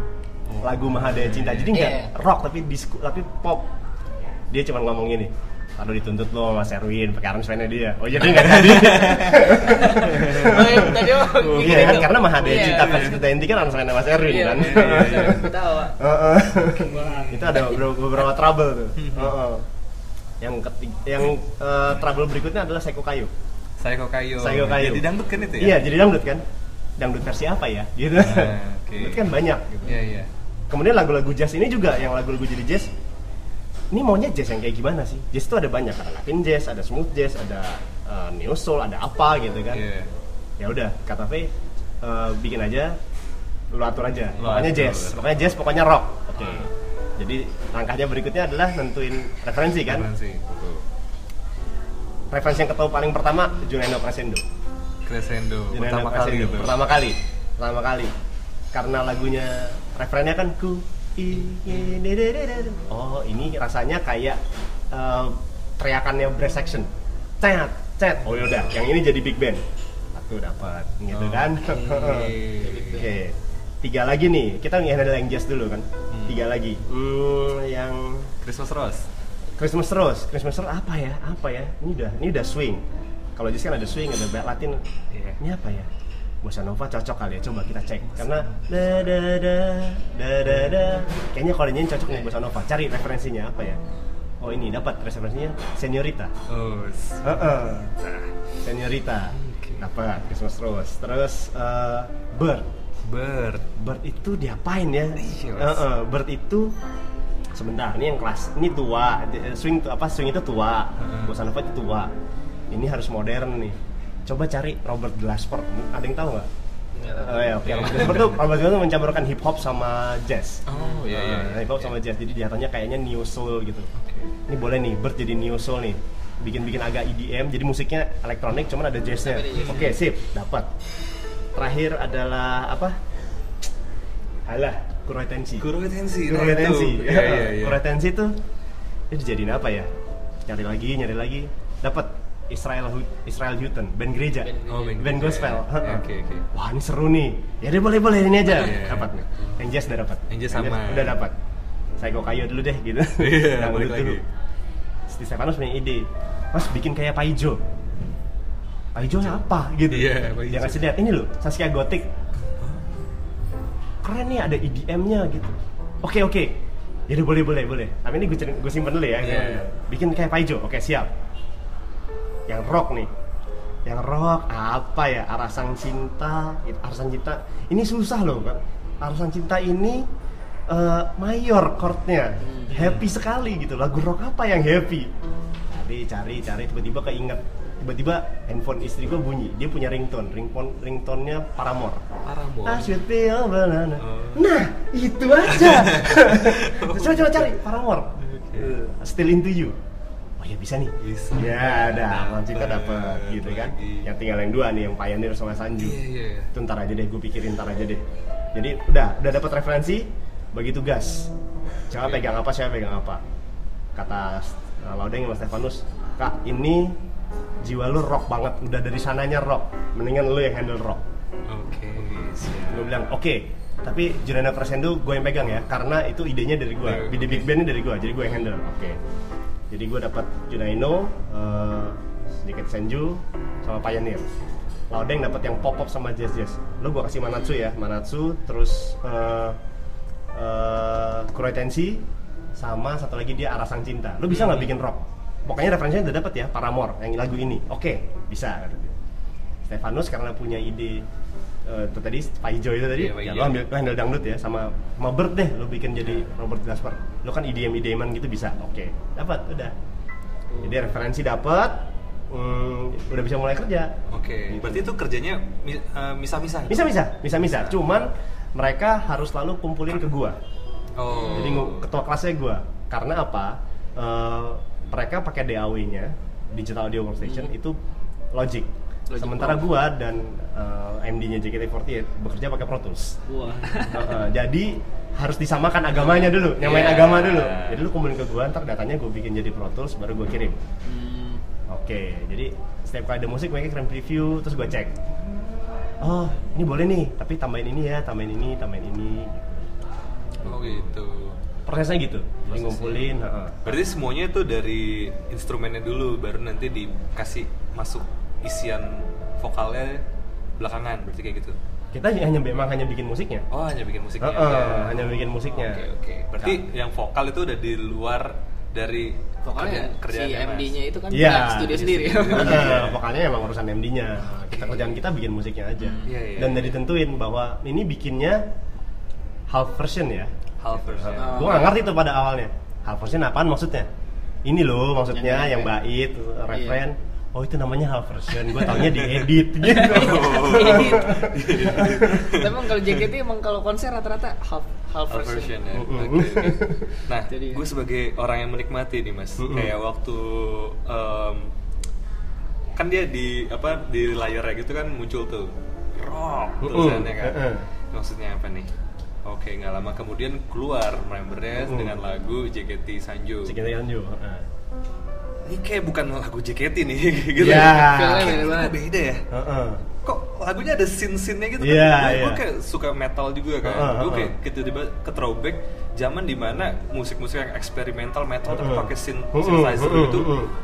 lagu Mahadaya Cinta jadi nggak Iya. rock tapi disco tapi pop dia cuma ngomong gini Aduh dituntut lo sama Mas Erwin pakai aransemennya dia oh jadi nggak jadi Oh, iya, tadi oh, iya kan karena Mahadaya Iya, Cinta iya. versi kita inti kan aransemennya Mas Erwin Iya, kan iya, iya, iya. Heeh. itu ada beberapa, beberapa trouble tuh Heeh. yang ketiga, yang eh, trouble berikutnya adalah Seiko Kayu Psycho Kayo. Psycho Kayu. Jadi dangdut kan itu ya? Iya, jadi dangdut kan. Dangdut versi apa ya? Gitu. Ah, oke. Dangdut kan banyak gitu. Iya, iya. Kemudian lagu-lagu jazz ini juga yang lagu-lagu jadi jazz. Ini maunya jazz yang kayak gimana sih? Jazz itu ada banyak, ada Latin jazz, ada smooth jazz, ada uh, neo soul, ada apa gitu kan. Iya. Ya udah, kata Faye uh, bikin aja lu atur aja. Lu pokoknya atur. jazz, pokoknya jazz, pokoknya rock. Oke. Jadi langkahnya berikutnya adalah nentuin referensi kan. Referensi. Betul. Referensi yang ketemu paling pertama Juliano Crescendo. Crescendo. Pertama kali Crescendo. gitu. Pertama kali. Pertama kali. Karena lagunya referennya kan ku. Oh, ini rasanya kayak eh, teriakannya brass section. Cet, cet. Oh yaudah, yang ini jadi big band. Satu dapat gitu kan. Oke. Tiga lagi nih. Kita nge-handle yang jazz dulu kan. Hmm. Tiga lagi. Hmm, yang Christmas Rose. Christmas Rose. Christmas Rose apa ya? Apa ya? Ini udah, ini udah swing. Kalau jazz kan ada swing, ada ballad Latin. Iya. Ini apa ya? Bossa Nova cocok kali ya, coba kita cek Karena da da da da da da Kayaknya kalau nyanyi cocok nih Bossa Nova Cari referensinya apa ya? Oh ini dapat referensinya Senorita Oh. s- Heeh. Nah, Senorita Oke. Dapat Christmas Rose Terus eh, Bird Bird. Bird itu diapain ya? Mas. Heeh, Bird itu sebentar ini yang kelas ini tua di- swing apa swing itu tua Heeh. bossa nova itu tua ini harus modern nih coba cari Robert Glasper ada yang tahu nggak. Oh ya, oke. Tuh Robert Glasper tuh mencampurkan hip hop sama jazz. Oh, iya, iya, iya. hip hop sama jazz. Jadi jatuhnya kayaknya neo soul gitu. Oke. Ini boleh nih, Bird jadi neo soul nih. Bikin-bikin agak EDM, jadi musiknya elektronik cuman ada jazznya. Jazznya. Oke, sip, dapat. Terakhir adalah apa? Alah, Kuroi Tensi. Guru tensi. Kuroi Tensi. Iya, iya, iya. Kuroi Tensi tuh itu dijadiin apa ya? Nyari lagi, nyari lagi. Dapat Israel Israel Houghton, band gereja. Band Oh, band band gereja. gospel. Ya, Heeh. Oke, oke. Wah, ini seru nih. Ya deh boleh boleh ini aja. Iya. Dapat nih. Yang jazz udah dapat. Yang jazz sama. Udah dapat. Saya kok kayu dulu deh gitu. Iya, Yang balik dulu lagi. Si Stefanus punya ide. Mas bikin kayak Paijo. Paijo apa gitu. Iya, Paijo. Dia ngasih lihat ini loh, Saskia Gotik. Keren nih ada EDM-nya gitu. Oke oke. Jadi boleh boleh boleh. Tapi ini gue gue simpen dulu ya. Iya. Bikin kayak Paijo. Oke siap. Yang rock nih. Yang rock apa ya? Arasan cinta. Arasan cinta. Ini susah loh kan. Arasan cinta ini eh, mayor chordnya. Happy sekali gitu. Lagu rock apa yang happy? Cari cari cari tiba-tiba keinget. Tiba-tiba handphone istri gue bunyi. Dia punya ringtone. Ringtone ringtone-nya Paramore. Paramore. I should be a banana. Oh. Nah, itu aja. coba coba cari Paramore. Still into you. Oh ya bisa nih. Bisa. Ya, ada. Langsung kita dapat gitu kan. Lagi. Yang tinggal yang dua nih, yang Pioneer sama Sanju. Iya, iya. Itu ntar aja deh, gue pikirin ntar aja deh. Jadi udah, udah dapat referensi, bagi tugas. Siapa Oke. pegang apa, siapa pegang apa. Kata uh, Laudeng sama Stefanus, Kak, ini jiwa lu rock banget, udah dari sananya rock. Mendingan lu yang handle rock Oke, siap. gue bilang oke tapi Juliana Crescendo gue yang pegang ya karena itu idenya dari gue ide big bandnya dari gue jadi gue yang handle oke jadi gue dapat Junaino eh, sedikit Senju sama Pioneer. Laudeng dapat yang pop pop sama jazz jazz. Lo gue kasih Manatsu ya Manatsu terus uh, Kuroi Tensi sama satu lagi dia Arasang Cinta. Lo bisa nggak bikin rock? Pokoknya referensinya udah dapat ya Paramore yang lagu ini. Oke bisa kata dia. Stefanus karena punya ide eh, itu tadi Paijo itu tadi. Iya, ya lo ambil lo handle dangdut ya sama sama deh lo bikin jadi Robert Glasper lo kan IDM IDM gitu bisa. Oke dapat udah. Jadi referensi dapat hmm, udah bisa mulai kerja. Oke, Gitu. berarti itu kerjanya mi- eh, misah-misah? bisa bisa bisa bisa cuman mereka harus selalu kumpulin ke gua. Oh. jadi ketua kelasnya gua. Karena apa? Eh, mereka pakai DAW nya digital audio workstation itu Logic Logic Sementara Pro. gua dan eh, MD-nya JKT48 bekerja pakai Pro Tools. Wah. Heeh, jadi harus disamakan agamanya dulu, nyamain Iya. agama dulu. Jadi lu kumpulin ke gua, ntar datanya gua bikin jadi Pro Tools, baru gua kirim. Hmm, Oke, jadi setiap kali ada musik mereka kirim preview, terus gua cek. Oh, ini boleh nih, tapi tambahin ini ya, tambahin ini, tambahin ini. Oh gitu. Prosesnya gitu, jadi Prosesnya. ngumpulin. heeh. Berarti semuanya itu dari instrumennya dulu, baru nanti dikasih masuk isian vokalnya belakangan, berarti kayak gitu. Kita hanya memang hanya bikin musiknya. Oh hanya bikin musiknya. Heeh, aja. hanya bikin musiknya. Oke oke. Berarti yang vokal itu udah di luar dari Pokoknya kerja- si. MD-nya itu kan Iya. punya studio sendiri. Heeh, Pokoknya emang urusan MD-nya. Kita Oke. kerjaan kita bikin musiknya aja. Iya, iya, Dan iya. udah ditentuin bahwa ini bikinnya half version ya. half version. Oh. Gue gak ngerti tuh pada awalnya. Half version apaan maksudnya? Ini loh maksudnya Yang yang, bait, referen. Iya. Oh itu namanya half version. Gue taunya diedit gitu. Tapi emang kalau JKT emang kalau konser rata-rata half half Half version. version ya. Mm-mm. Oke, oke. Nah, Jadi- gue sebagai orang yang menikmati nih mas, kayak waktu em, kan dia di apa di layarnya gitu kan muncul tuh rock tulisannya kan. Maksudnya apa nih? Oke, nggak lama kemudian keluar membernya dengan lagu JKT Sanju. Sekitar Yanju. heeh. Ini kayak bukan lagu JKT nih, gitu. Ya. Feelnya Kayak beda banget. beda ya. Heeh. kok lagunya ada scene-scene-nya gitu Iya, kan iya. gue kayak suka metal juga kan Heeh, gue heeh. kayak tiba-tiba ke throwback zaman di mana musik-musik yang eksperimental metal tapi pakai synth- Heeh, synthesizer gitu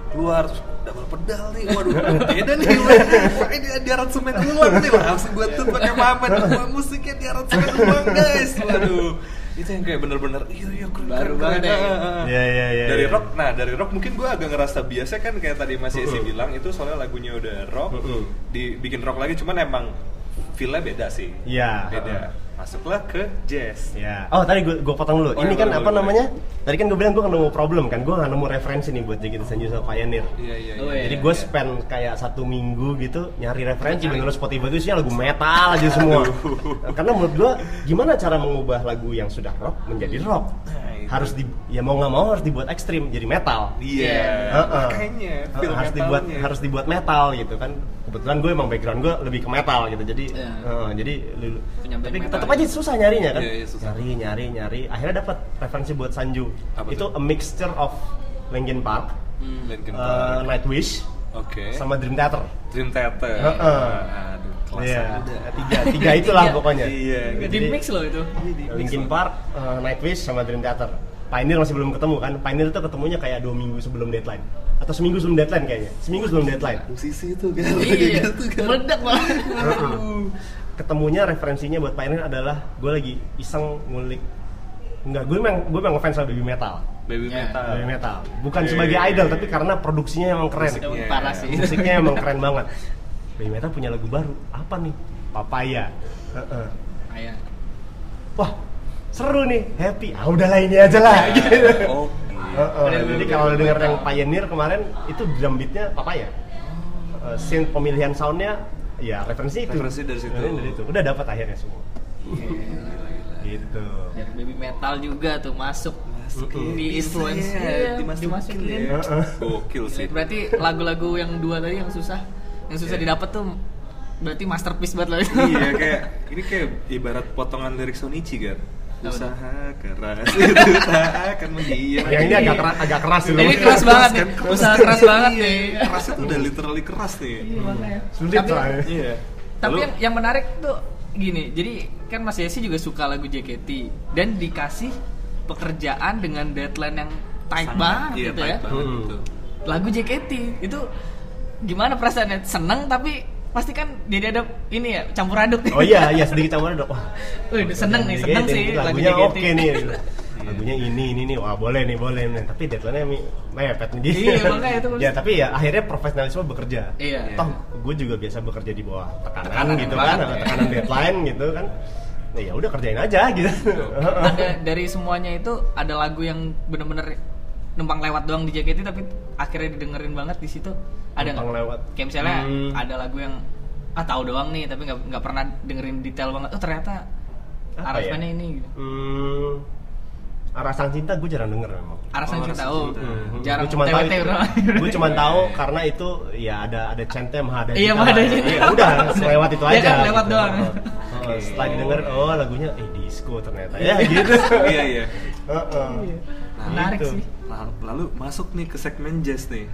keluar terus double pedal nih waduh beda nih wah ini di aransemen ulang nih langsung gue tuh pakai mamet wah musiknya di aransemen ulang guys waduh itu yang kayak bener-bener iya iya keren Baru keren, banget keren. ya. Iya, iya, dari iya. rock nah dari rock mungkin gue agak ngerasa biasa kan kayak tadi Mas Yesi Heeh. bilang itu soalnya lagunya udah rock Heeh. dibikin rock lagi cuman emang feel-nya beda sih Iya. beda masuklah ke jazz Ya. Oh tadi gue gue potong dulu. Oh, Ini iya, kan boleh, apa boleh, namanya? Tadi kan gue bilang gue nemu problem kan. Gue nggak nemu referensi nih buat Senju sama Pioneer. iya iya Oh, iya. iya. Jadi gue spend kayak satu minggu gitu nyari referensi Nyari. bener Spotify itu isinya lagu metal aja semua. Karena menurut gue gimana cara mengubah lagu yang sudah rock menjadi rock? Nah. Harus di ya mau nggak mau harus dibuat ekstrim jadi metal. iya Heeh. makanya Heeh, feel harus dibuat metalnya. harus dibuat metal gitu kan. Kebetulan gue emang background gue lebih ke metal gitu. Jadi Iya. heeh, jadi tapi metal tetap aja susah nyarinya kan. Iya, iya, susah. Nyari nyari nyari akhirnya dapat referensi buat Sanju. Apa itu a mixture of Linkin Park, Hmm. Linkin eh, Park Nightwish, oke sama Dream Theater. Dream Theater Heeh. aduh kelas Iya, udah tiga, tiga itulah Tiga. pokoknya. iya gitu. Di mix loh itu. Linkin Park, eh, Nightwish sama Dream Theater. Pioneer masih belum ketemu kan? Pioneer itu ketemunya kayak dua minggu sebelum deadline atau seminggu sebelum deadline kayaknya. Seminggu sebelum deadline. musisi itu kan Iya, gitu kan meledak malah. Ketemunya referensinya buat Pioneer adalah gue lagi iseng ngulik. Enggak, gue memang gue memang ngefans sama baby metal. baby Ya. metal Baby metal. Bukan Oke. sebagai idol tapi karena produksinya emang keren. Musiknya. Emang parah sih. Musiknya emang keren banget. Baby metal punya lagu baru. Apa nih? Papaya. Heeh. Kayak Wah, seru nih, happy. Ah udahlah ini aja lah. gitu. oh Heeh, Ada jadi kalau denger metal. yang Pioneer kemarin itu drum beatnya Papaya. Uh, synth pemilihan soundnya ya referensi itu. Referensi dari situ. Referensi dari itu. Udah dapat akhirnya semua. Gitu. dari baby metal juga tuh masuk Mm-mm. di influence Bisa ya, Iya, dimasukin dimasukin. ya. Heeh. gokil sih Berarti lagu-lagu yang dua tadi yang susah, yang susah Iya. didapat tuh berarti masterpiece banget itu. iya kayak ini kayak ibarat potongan lirik Sonichi kan? Usaha keras itu tak akan mendiam Yang ini agak keras, agak keras dulu. Ini keras banget nih, kan, usaha kan, keras banget iya. nih. kerasnya tuh udah literally keras nih Iya. Sulit Tapi- iya Tapi yang, yang menarik tuh gini, jadi kan Mas Yesi juga suka lagu JKT dan dikasih pekerjaan dengan deadline yang tight sangat- banget iya, gitu tight ya. banget Hmm. gitu. Lagu JKT itu gimana perasaannya? Seneng tapi pasti kan jadi ada ini ya campur aduk nih. Oh iya, iya sedikit campur dong. Wah, Wih, seneng nih, seneng sih lagu Lagunya oke nih. Lagunya ini, ini nih, wah boleh nih, boleh nih. Tapi deadline-nya mi- mepet nih dia. Iya, makanya itu. ya, tapi ya akhirnya profesionalisme bekerja. Iya. Toh, gue juga biasa bekerja di bawah tekanan, Tekanan gitu kan, ya. tekanan deadline gitu kan. Nah, ya udah kerjain aja gitu. ada dari semuanya itu ada lagu yang bener-bener numpang lewat doang di JKT tapi akhirnya didengerin banget di situ ada Numpang nggak? lewat. Kayak misalnya Hmm. ada lagu yang ah tahu doang nih tapi nggak nggak pernah dengerin detail banget. Oh ternyata Apa ya? aransemennya ini. Gitu. Hmm, Arah Sang Cinta gue jarang denger memang. Arasan Oh, cinta oh Cinta. Hmm, jarang gue cuma tahu gue cuma tahu karena itu ya ada ada chantnya Mahada Iya. Mahada Cinta. Ya udah lewat itu Iya aja. kan, lewat gitu. doang. Oh, oh, setelah didengar oh lagunya eh disco ternyata ya gitu. iya iya Heeh. Menarik Gitu. sih lalu, lalu masuk nih ke segmen jazz nih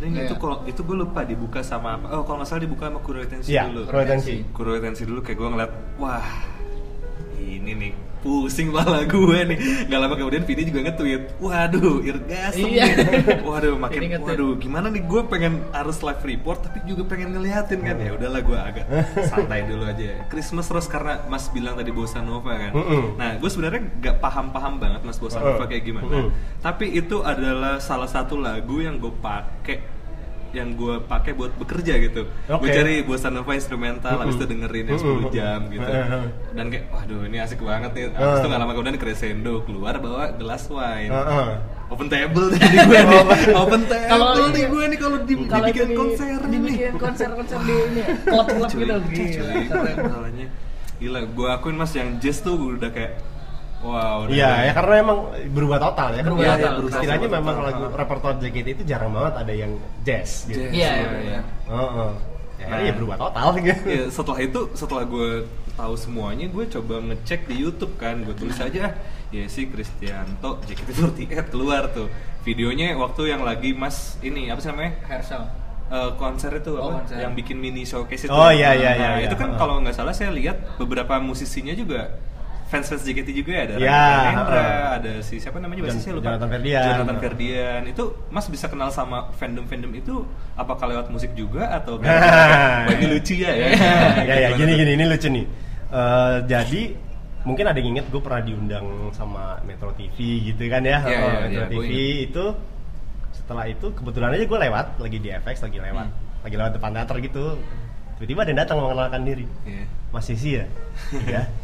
nggak Iya. itu kalau itu gue lupa dibuka sama apa oh kalau nggak salah dibuka sama Kuro Tensi Iya, dulu Kuro Tensi. Kuro Tensi dulu kayak gue ngeliat wah ini nih pusing malah gue nih. Nggak lama kemudian Vini juga nge-tweet waduh irgasem Iya. nih. waduh makin waduh gimana nih? Gue pengen harus live report tapi juga pengen ngeliatin kan. Ya udahlah gue agak santai dulu aja. Christmas terus karena Mas bilang tadi bossa nova kan. Nah gue sebenarnya nggak paham-paham banget Mas bossa nova kayak gimana. Tapi itu adalah salah satu lagu yang gue pakai yang gue pakai buat bekerja gitu. Gue Oke. cari bossa nova instrumental habis itu dengerin yang 10 Mm-mm. jam gitu. Dan kayak waduh ini asik banget nih. Habis itu nggak lama kemudian crescendo keluar bawa gelas wine. Open table nih di gue nih. Open table Kalau di ini- gue nih kalau di, dibikin di- konser nih. dibikin konser-konser di ini klub-klub Cuy, gitu. cuy, gila gila gue akuin mas yang jazz tuh udah kayak wow udah Iya, ya karena emang berubah total ya. Berubah ya, total. ya, istilahnya memang total. lagu repertoire JKT itu jarang banget ada yang jazz gitu. Jazz, Iya, iya, iya. iya. Heeh. Ya, Nah. ya berubah total gitu. Ya, setelah itu setelah gue tahu semuanya gue coba ngecek di YouTube kan gue tulis aja ah, ya si Kristianto JKT48 keluar tuh videonya waktu yang lagi mas ini apa sih namanya Herschel Eh, konser itu Oh, apa konser. yang bikin mini showcase itu Oh, iya, iya, Nah, iya, itu iya. kan Heeh. kalau nggak salah saya lihat beberapa musisinya juga fans fans JKT juga ya ada Rangga Hendra, heeh. ada si siapa namanya Jon- basisnya lupa Jonathan Ferdian. Jonathan Ferdian itu mas bisa kenal sama fandom fandom itu apakah lewat musik juga atau ini lucu ya ya ya ya gini gini ini lucu nih. Eh, jadi mungkin ada yang inget gue pernah diundang sama Metro TV gitu kan ya. Iya, Metro iya, TV itu setelah itu kebetulan aja gue lewat lagi di FX lagi lewat Hmm. lagi lewat depan teater gitu. Tiba-tiba ada yang datang mengenalkan diri. Iya. Mas Sisi ya? Iya.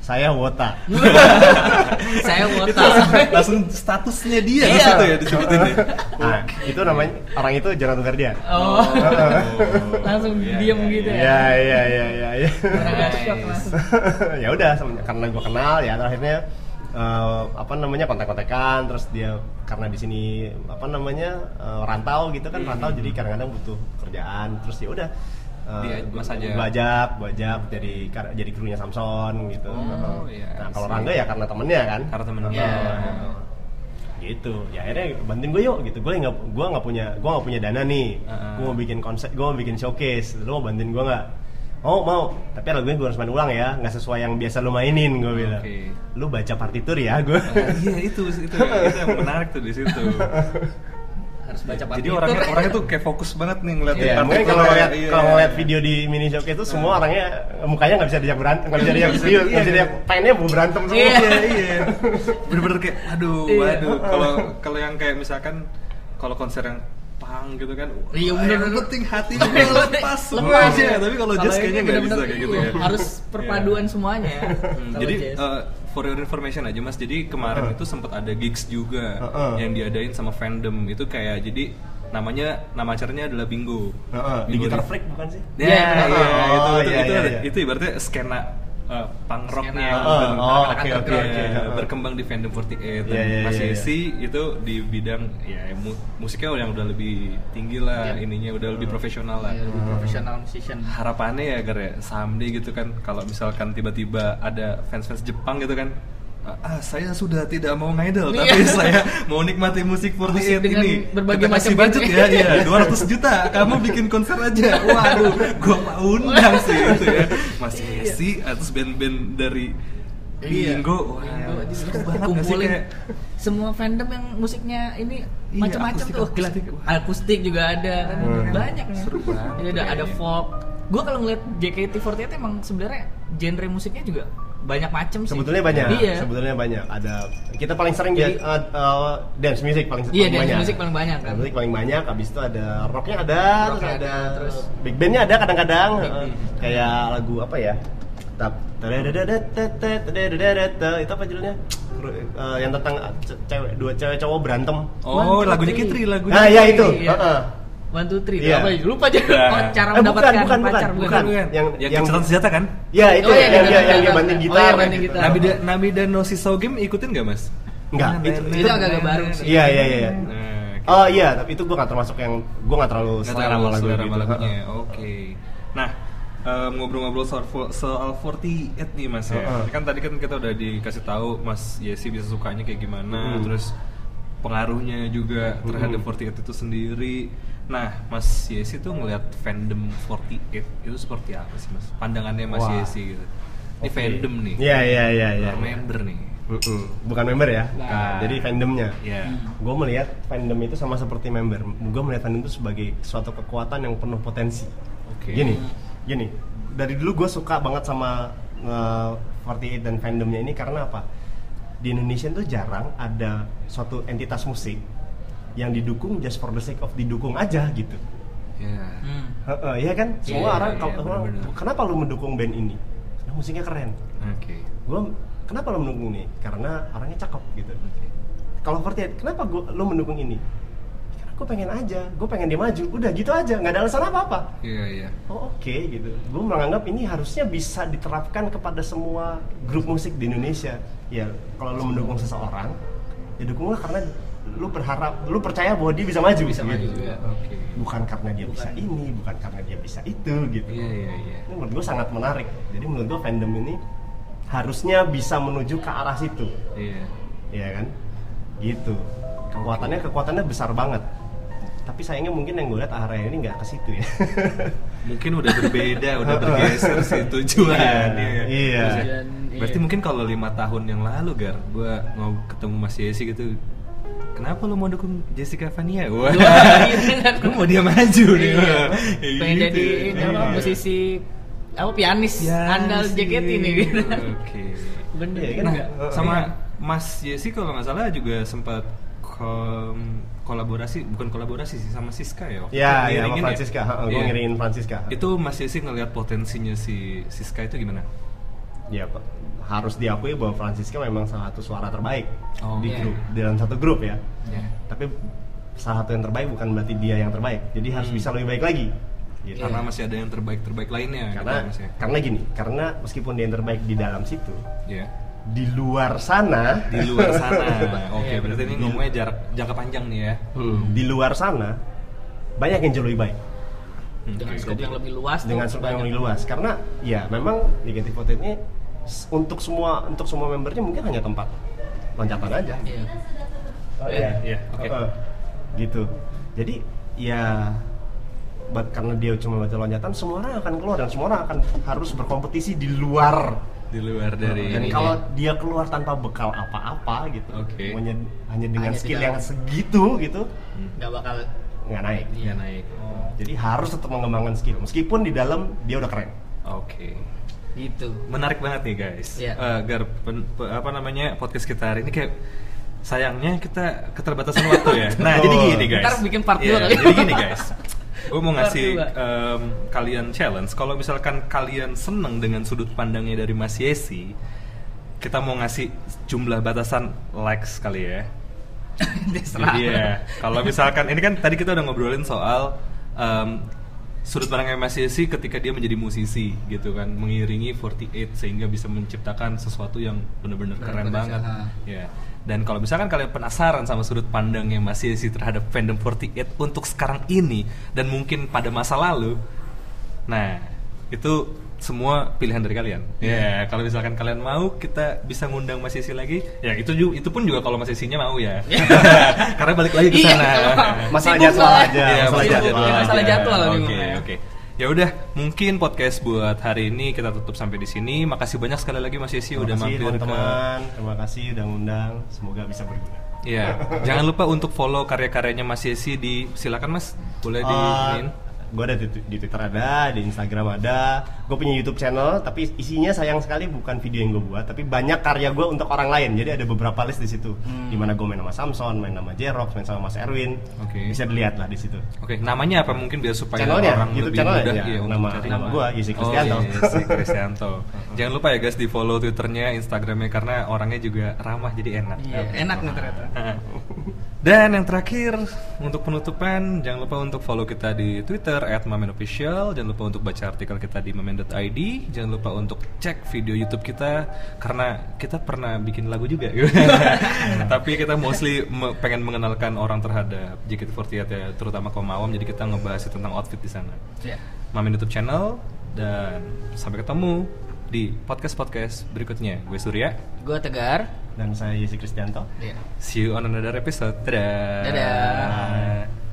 Saya Wota. saya wota langsung, langsung statusnya dia di Iya. situ ya disebutin ya. Nah, itu namanya orang itu Jonathan Ferdian. oh langsung Iya, diem iya, gitu ya Iya iya iya iya iya. Agak shock langsung. ya udah karena gue kenal ya akhirnya eh, apa namanya kontak-kontakan terus dia karena di sini apa namanya eh, rantau gitu kan Hmm. rantau jadi kadang-kadang butuh kerjaan terus ya udah eh, Dia gua- mas aja. gua ajak gua ajak jadi kar- jadi krunya Samson gitu Oh, iya, nah kalau. Rangga ya karena temennya kan Karena temennya. Heeh. gitu ya akhirnya bantuin gue yuk gitu gue nggak gue nggak punya gue nggak punya dana nih Heeh. gue mau bikin konsep gue mau bikin showcase lo mau bantuin gue nggak mau mau tapi lagunya gue harus main ulang ya nggak sesuai yang biasa lo mainin gue bilang Oke. lu baca partitur ya gue iya itu itu itu yang menarik tuh di situ harus baca jadi partitur. orangnya orangnya tuh kayak fokus banget nih ngeliat Iya, mungkin kalau ngeliat kalau ngeliat video di mini showcase itu semua orangnya mukanya nggak bisa diajak berantem, nggak bisa diajak video, nggak bisa diajak pengennya mau berantem semua. Iya. iya iya bener-bener kayak aduh Iya. waduh kalau kalau yang kayak misalkan kalau konser yang pang gitu kan Iya, bener, yang bener. penting hati gue lepas semua Lepas aja ya. tapi kalau jazz kayaknya nggak bisa kayak gitu iya, ya harus perpaduan semuanya ya Hmm, jadi uh, for your information aja mas jadi kemarin Heeh. itu sempat ada gigs juga Heeh. yang diadain sama fandom itu kayak jadi namanya nama acaranya adalah bingo Heeh, di Bingo Guitar Freak bukan sih? Ya, Iya, iya, benar. itu, Oh, itu, iya, itu, iya, ada- iya. itu ibaratnya skena uh, punk rocknya. Oh, oh, ya, oke. ya, berkembang di fandom 48 Iya, dan iya, Mas iya, iya. Yesi itu di bidang ya mu- musiknya yang udah lebih tinggi lah Iya. ininya udah lebih profesional lah. Ya, lebih profesional musician. Harapannya ya Gar ya someday gitu kan kalau misalkan tiba-tiba ada fans-fans Jepang gitu kan ah saya sudah tidak mau ngidol Iya. tapi saya mau nikmati musik 48 Musik ini. berbagai Kita kasih macam budget ya iya 200 juta. Kamu bikin konser aja. Waduh gua mau undang sih itu ya. Masih Yesi atau band-band dari Iya. Bingo wah Bingo, jadi seru banget kumpulin kayak? semua fandom yang musiknya ini Iya, macam-macam tuh. gila akustik. Wah. akustik juga ada. Kan Hmm. banyak nih Seru banget. Ada ada folk. Gue kalau ngeliat JKT48 emang sebenarnya genre musiknya juga banyak macam sih. Sebetulnya banyak. Iya. Sebetulnya banyak. Ada kita paling sering jadi uh, uh, dance music paling iya, paling dance banyak. music paling banyak kan. Dance music paling banyak. Habis itu ada rocknya ada, rock terus ada, ada terus big bandnya ada kadang-kadang uh, kayak lagu apa ya? Tap itu apa judulnya? Uh, yang tentang cewek dua cewek cowok berantem. Oh, lagunya Kitri lagunya. Nah, ya itu. Iya. Uh -uh one two three Iya. apa ya? lupa aja Nah. oh, cara Eh, bukan, mendapatkan bukan, pacar bukan, bukan, bukan. yang Yang- yang yang- gencatan senjata kan Ya itu Oh, iya, yang, yang yang dia gitar. banting Oh, gitar. iya, banting gitu. gitar. Nabida Nabida no Sisogem ikutin gak mas? Enggak, Nah, itu- nah, Itu nah, agak-agak nah, baru nah, sih. Iya iya iya. Nah, Oh iya, tapi itu gue gak termasuk yang gue gak terlalu selera sama lagu gitu. lagunya. Oke. Nah, em, ngobrol-ngobrol soal soal 48 nih Mas ya. Heeh. Ini Kan tadi kan kita udah dikasih tahu Mas Yesi bisa sukanya kayak gimana, Hmm. terus pengaruhnya juga terhadap Hmm. 48 itu sendiri. Nah, Mas Yesi tuh ngelihat fandom 48 itu seperti apa sih Mas? Pandangannya Mas Wah. Yesi gitu. Ini Oke. fandom nih. Iya iya iya iya. Member nih. Mm-mm. Bukan member ya, Nah. jadi fandomnya. Iya. Gue melihat fandom itu sama seperti member. Gue melihat fandom itu sebagai suatu kekuatan yang penuh potensi. Oke. Gini, gini. Dari dulu gue suka banget sama uh, 48 dan fandomnya ini karena apa? Di Indonesia tuh jarang ada suatu entitas musik yang didukung just for the sake of didukung aja gitu. Iya. Hmm. Heeh, Iya kan? Iya, Semua iya, orang, iya, kalau- bener-bener. kenapa lu mendukung band ini? Karena musiknya keren. Oke. Gue kenapa lo mendukung ini? Karena orangnya cakep gitu. Kalau 48, kenapa gua lo mendukung ini? Karena gue pengen aja, gue pengen dia maju. Udah gitu aja, nggak ada alasan apa-apa. Iya, iya. Oh oke gitu. Gue menganggap ini harusnya bisa diterapkan kepada semua grup musik di Indonesia. Ya kalau lo mendukung seseorang, ya dukunglah karena lu berharap, lu percaya bahwa dia bisa maju. Bisa gitu. maju, ya. Oke. Bukan karena dia bisa ini, bukan karena dia bisa itu gitu. Iya, iya, iya. Ini menurut gue sangat menarik. Jadi menurut gue fandom ini harusnya bisa menuju ke arah situ, Iya. ya kan? Gitu. Kekuatannya kekuatannya besar banget. Tapi sayangnya mungkin yang gue lihat arahnya ini nggak ke situ ya. mungkin udah berbeda, udah bergeser sih tujuan. Iya, iya. Berarti iya. mungkin kalau lima tahun yang lalu gar, gue mau ketemu Mas Yesi gitu. Kenapa lo mau dukung Jessica Fania? Wah, iya. gue mau dia maju nih. Iya. Pengen gitu. jadi ini apa Iya. musisi apa pianis Ya andal sih. JKT ini gitu. Oke. Bener Iya, kan? enggak? Heeh. Sama Iya. Mas Yesi kalau nggak salah juga sempat kom- kolaborasi, bukan kolaborasi sih sama Siska ya. waktu itu ya, ya sama Francisca. Heeh, gue Iya. ngiringin Francisca. Itu Mas Yesi ngelihat potensinya si Siska itu gimana? ya Pak. Harus diakui bahwa Francisca memang salah satu suara terbaik Oh, di iya. grup dalam satu grup ya. Ya. Tapi salah satu yang terbaik bukan berarti dia yang terbaik. Jadi harus Hmm. bisa lebih baik lagi. Gitu. Karena masih ada yang terbaik-terbaik lainnya. karena gitu, Mas ya. karena gini karena meskipun dia yang terbaik di dalam situ Iya. di luar sana di luar sana. Oke, Iya, berarti ini ngomongnya jarak jangka panjang nih ya. hmm, di luar sana banyak yang jauh lebih baik Dengan skop jadi- yang lebih luas tuh dengan skop yang lebih luas karena ya memang negatif ini untuk semua untuk semua membernya mungkin hanya tempat loncatan aja Iya. Oh, Iya, iya, oke. Heeh. gitu jadi ya buat karena dia cuma baca loncatan semua orang akan keluar dan semua orang akan harus berkompetisi di luar di luar dari dan ini. kalau dia keluar tanpa bekal apa-apa gitu Oke. hanya hanya dengan Hanya skill tidak- yang segitu gitu nggak bakal nggak naik Iya naik. Oh, jadi harus tetap mengembangkan skill meskipun di dalam dia udah keren Oke. Gitu. Menarik banget nih guys. Iya. Gar, pen- pe- apa namanya podcast kita hari ini kayak sayangnya kita keterbatasan waktu ya. Nah Betul. jadi gini guys. Ntar bikin part Iya, dua kali. Jadi gini guys. Gue mau ngasih em, kalian challenge. Kalau misalkan kalian seneng dengan sudut pandangnya dari Mas Yesi, kita mau ngasih jumlah batasan likes kali ya. Jadi ya, kalau misalkan ini kan tadi kita udah ngobrolin soal em, sudut pandangnya Mas Yesi ketika dia menjadi musisi gitu kan, mengiringi 48 sehingga bisa menciptakan sesuatu yang benar-benar keren banget. ha. Ya. Dan kalau misalkan kalian penasaran sama sudut pandangnya Mas Yesi terhadap fandom 48 untuk sekarang ini dan mungkin pada masa lalu, nah itu semua pilihan dari kalian. Ya, kalau misalkan kalian mau, kita bisa ngundang Mas Yesi lagi. Ya, itu juga, itu pun juga kalau Mas Yesinya mau ya. Karena balik lagi ke Iya, sana. Masalah jadwal aja, Iya, masalah masalah jadwal. Masalah jadwal Oke, ya? oke. Ya udah, mungkin podcast buat hari ini kita tutup sampai di sini. Makasih banyak sekali lagi Mas Yesi terima udah mampir ke teman-teman terima kasih udah ngundang semoga bisa berguna Iya, jangan lupa untuk follow karya-karyanya Mas Yesi di silakan Mas, boleh di Uh, gue ada di, di Twitter ada, di Instagram ada. Gue punya YouTube channel, tapi isinya sayang sekali bukan video yang gue buat, tapi banyak karya gue untuk orang lain. Jadi ada beberapa list di situ. Hmm. Di mana gue main sama Samson, main sama Jerox, main sama Mas Erwin. Oke. Bisa dilihat lah di situ. Oke, namanya apa mungkin biar supaya Channelnya, orang YouTube lebih channelnya, mudah ya, ya, nama- nama gua, Yesi Kristianto. Oh, Yesi Kristianto. Jangan lupa ya guys di follow twitternya, instagramnya karena orangnya juga ramah jadi enak. Iya, enak nih ternyata. Dan yang terakhir untuk penutupan jangan lupa untuk follow kita di Twitter @mamenofficial, jangan lupa untuk baca artikel kita di mamen.id, jangan lupa untuk cek video YouTube kita karena kita pernah bikin lagu juga. Tapi kita mostly me- pengen mengenalkan orang terhadap JKT48 ya, terutama kaum awam jadi kita ngebahas tentang outfit di sana. Ya. Mamen YouTube channel dan sampai ketemu di podcast-podcast berikutnya. Gue Surya. Gue Tegar. Dan saya Yesi Kristianto. Iya. See you on another episode. Dadah. Dadah.